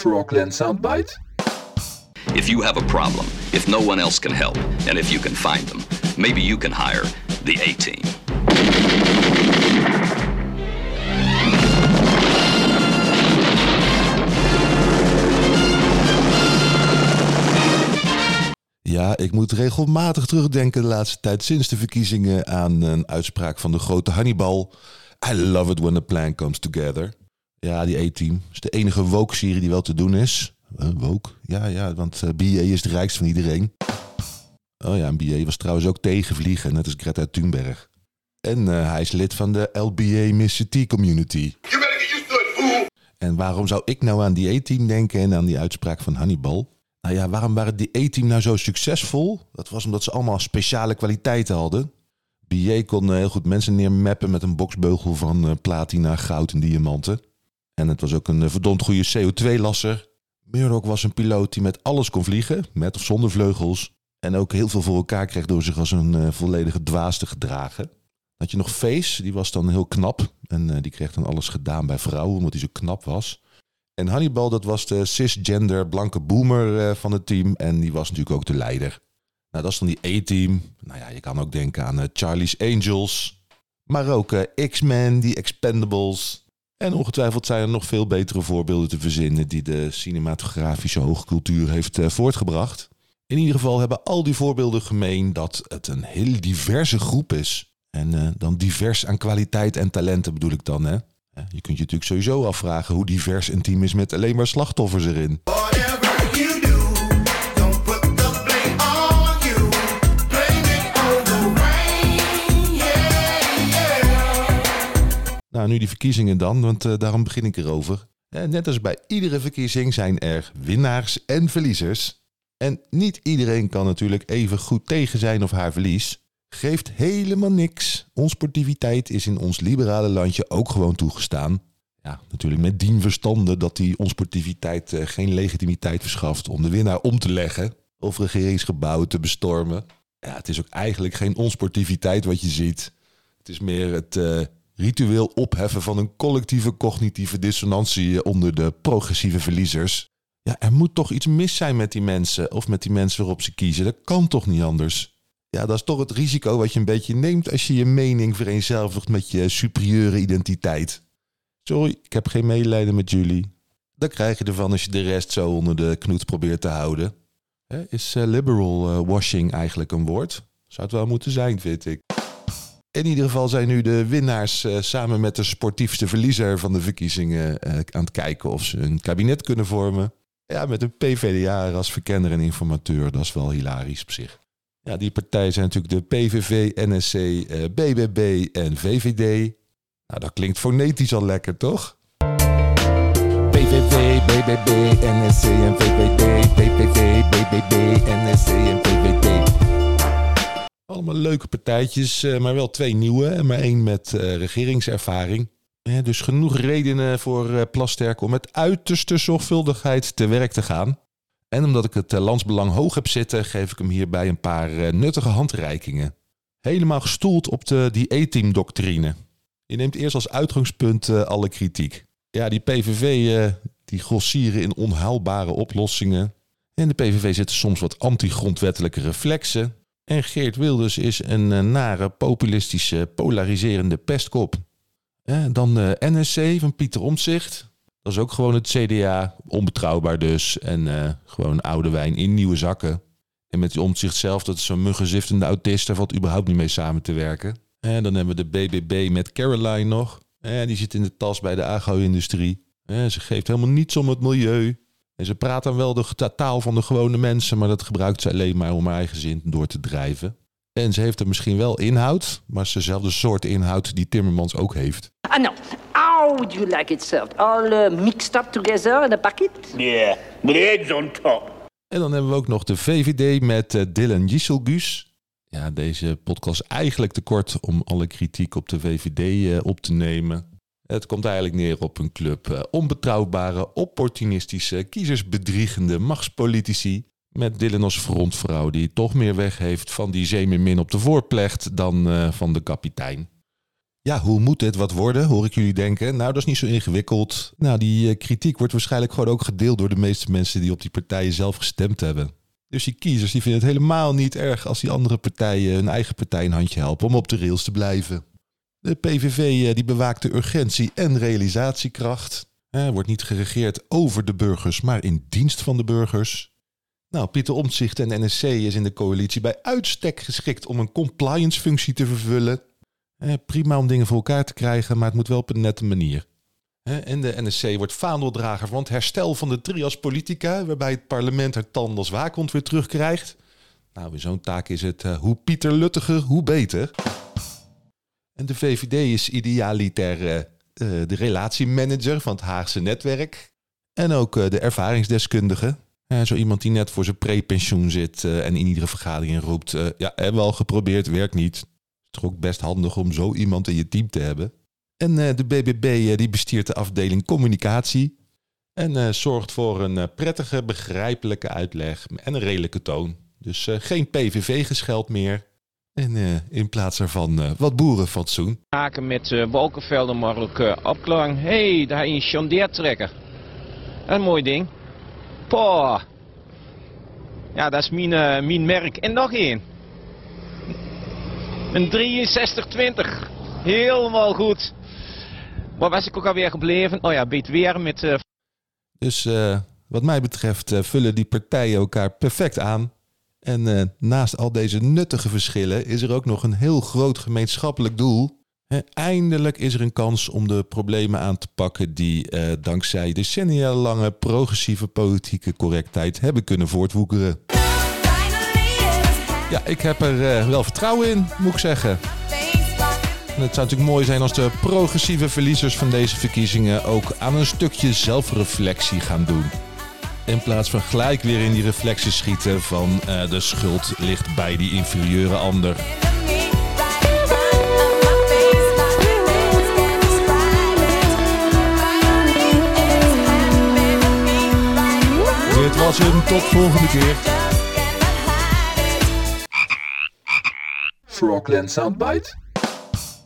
Frogland soundbite? If you have a problem, if no one else can help, and if you can find them, maybe you can hire the A Team. Ja, ik moet regelmatig terugdenken de laatste tijd sinds de verkiezingen aan een uitspraak van de grote Hannibal. I love it when the plan comes together. Ja, die A-team is de enige woke-serie die wel te doen is. Uh, woke? Ja, ja, want uh, BA is de rijkste van iedereen. Oh ja, en BA was trouwens ook tegen vliegen, net als Greta Thunberg. En uh, hij is lid van de LBA. T community. En waarom zou ik nou aan die A-team denken en aan die uitspraak van Hannibal? Nou ja, waarom waren die A-team nou zo succesvol? Dat was omdat ze allemaal speciale kwaliteiten hadden. BA kon heel goed mensen neermappen met een boksbeugel van platina, goud en diamanten. En het was ook een uh, verdomd goede CO2-lasser. Murdoch was een piloot die met alles kon vliegen, met of zonder vleugels. En ook heel veel voor elkaar kreeg door zich als een uh, volledige dwaas te gedragen. Had je nog Face, die was dan heel knap. En die kreeg dan alles gedaan bij vrouwen, omdat hij zo knap was. En Hannibal, dat was de cisgender blanke boomer van het team. En die was natuurlijk ook de leider. Nou, dat is dan die A-team. Nou ja, je kan ook denken aan Charlie's Angels. Maar ook X-Men, die Expendables. En ongetwijfeld zijn er nog veel betere voorbeelden te verzinnen... die de cinematografische hoogcultuur heeft voortgebracht. In ieder geval hebben al die voorbeelden gemeen dat het een heel diverse groep is. En dan divers aan kwaliteit en talenten bedoel ik dan, hè. Je kunt je natuurlijk sowieso afvragen hoe divers een team is met alleen maar slachtoffers erin. Nu die verkiezingen dan, want uh, daarom begin ik erover. Eh, net als bij iedere verkiezing zijn er winnaars en verliezers. En niet iedereen kan natuurlijk even goed tegen zijn of haar verlies. Geeft helemaal niks. Onsportiviteit is in ons liberale landje ook gewoon toegestaan. Ja, natuurlijk met dien verstande dat die onsportiviteit uh, geen legitimiteit verschaft om de winnaar om te leggen of regeringsgebouwen te bestormen. Ja, het is ook eigenlijk geen onsportiviteit wat je ziet. Het is meer het ritueel opheffen van een collectieve cognitieve dissonantie onder de progressieve verliezers. Ja, er moet toch iets mis zijn met die mensen of met die mensen waarop ze kiezen. Dat kan toch niet anders? Ja, dat is toch het risico wat je een beetje neemt als je je mening vereenzelvigt met je superieure identiteit. Sorry, ik heb geen medelijden met jullie. Dat krijg je ervan als je de rest zo onder de knoet probeert te houden. Is uh, liberal uh, washing eigenlijk een woord? Zou het wel moeten zijn, vind ik. In ieder geval zijn nu de winnaars uh, samen met de sportiefste verliezer van de verkiezingen aan het kijken of ze een kabinet kunnen vormen. Ja, met een PvdA als verkenner en informateur, dat is wel hilarisch op zich. Ja, die partijen zijn natuurlijk de PVV, NSC, BBB en VVD. Nou, dat klinkt fonetisch al lekker, toch? PVV, BBB, NSC en VVD. PVV, BBB, NSC en. Allemaal leuke partijtjes, uh, maar wel twee nieuwe en maar één met uh, regeringservaring. Dus genoeg redenen voor uh, Plasterk om met uiterste zorgvuldigheid te werk te gaan. En omdat ik het landsbelang hoog heb zitten, geef ik hem hierbij een paar nuttige handreikingen. Helemaal gestoeld op de die E-team-doctrine. Je neemt eerst als uitgangspunt alle kritiek. Ja, die PVV die grossieren in onhaalbare oplossingen. En de PVV zitten soms wat anti-grondwettelijke reflexen. En Geert Wilders is een uh, nare, populistische, polariserende pestkop. dan de NSC van Pieter Omtzigt. Dat is ook gewoon het CDA, onbetrouwbaar dus. En gewoon oude wijn in nieuwe zakken. En met die Omtzigt zelf, dat is zo'n muggenziftende autist, daar valt überhaupt niet mee samen te werken. En dan hebben we de BBB met Caroline nog. En die zit in de tas bij de agro-industrie. Ze geeft helemaal niets om het milieu. En ze praat dan wel de taal van de gewone mensen, maar dat gebruikt ze alleen maar om haar eigen zin door te drijven. En ze heeft er misschien wel inhoud, maar ze dezelfde soort inhoud die Timmermans ook heeft. Ah no, how would you like it served? All uh, mixed up together in a bucket? Yeah, with eggs on top. En dan hebben we ook nog de VVD met uh, Dylan Gisselgus. Ja, deze podcast is eigenlijk te kort om alle kritiek op de VVD uh, op te nemen. Het komt eigenlijk neer op een club uh, onbetrouwbare, opportunistische, kiezersbedriegende machtspolitici. Met Dylan als frontvrouw die toch meer weg heeft van die zeemermin op de voorplecht dan uh, van de kapitein. Ja, hoe moet dit wat worden, hoor ik jullie denken? Nou, dat is niet zo ingewikkeld. Nou, die eh, kritiek wordt waarschijnlijk gewoon ook gedeeld door de meeste mensen die op die partijen zelf gestemd hebben. Dus die kiezers die vinden het helemaal niet erg als die andere partijen hun eigen partij een handje helpen om op de rails te blijven. De PVV eh, die bewaakt de urgentie en realisatiekracht. Wordt niet geregeerd over de burgers, maar in dienst van de burgers. Nou, Pieter Omtzigt en NSC is in de coalitie bij uitstek geschikt om een compliance functie te vervullen. Prima om dingen voor elkaar te krijgen, maar het moet wel op een nette manier. En de NSC wordt vaandeldrager van het herstel van de trias politica, waarbij het parlement haar tand als waakhond weer terugkrijgt. Nou, in zo'n taak is het eh, hoe Pieter Luttiger, hoe beter. En de VVD is idealitair uh, de relatiemanager van het Haagse netwerk. En ook uh, de ervaringsdeskundige. zo iemand die net voor zijn prepensioen zit en in iedere vergadering roept... ja, hebben we al geprobeerd, werkt niet. Het is toch ook best handig om zo iemand in je team te hebben. En de BBB die bestiert de afdeling communicatie. En zorgt voor een prettige, begrijpelijke uitleg en een redelijke toon. Dus geen PVV-gescheld meer, en uh, in plaats daarvan uh, wat boerenfatsoen. Maken met uh, wolkenvelden, maar ook opklang. Hé, hey, daar is een trekker. Een mooi ding. Poh. Ja, dat is mijn, mijn merk. En nog één. Een 6320. Helemaal goed. Waar was ik ook alweer gebleven? Oh ja, beet weer met... Dus wat mij betreft vullen die partijen elkaar perfect aan. En uh, naast al deze nuttige verschillen is er ook nog een heel groot gemeenschappelijk doel. eindelijk is er een kans om de problemen aan te pakken die uh, dankzij decennia lange progressieve politieke correctheid hebben kunnen voortwoekeren. Ja, ik heb er uh, wel vertrouwen in, moet ik zeggen. En het zou natuurlijk mooi zijn als de progressieve verliezers van deze verkiezingen ook aan een stukje zelfreflectie gaan doen. In plaats van gelijk weer in die reflecties schieten van uh, de schuld ligt bij die inferieure ander. Dit was hem, tot volgende keer. Frogland Soundbite.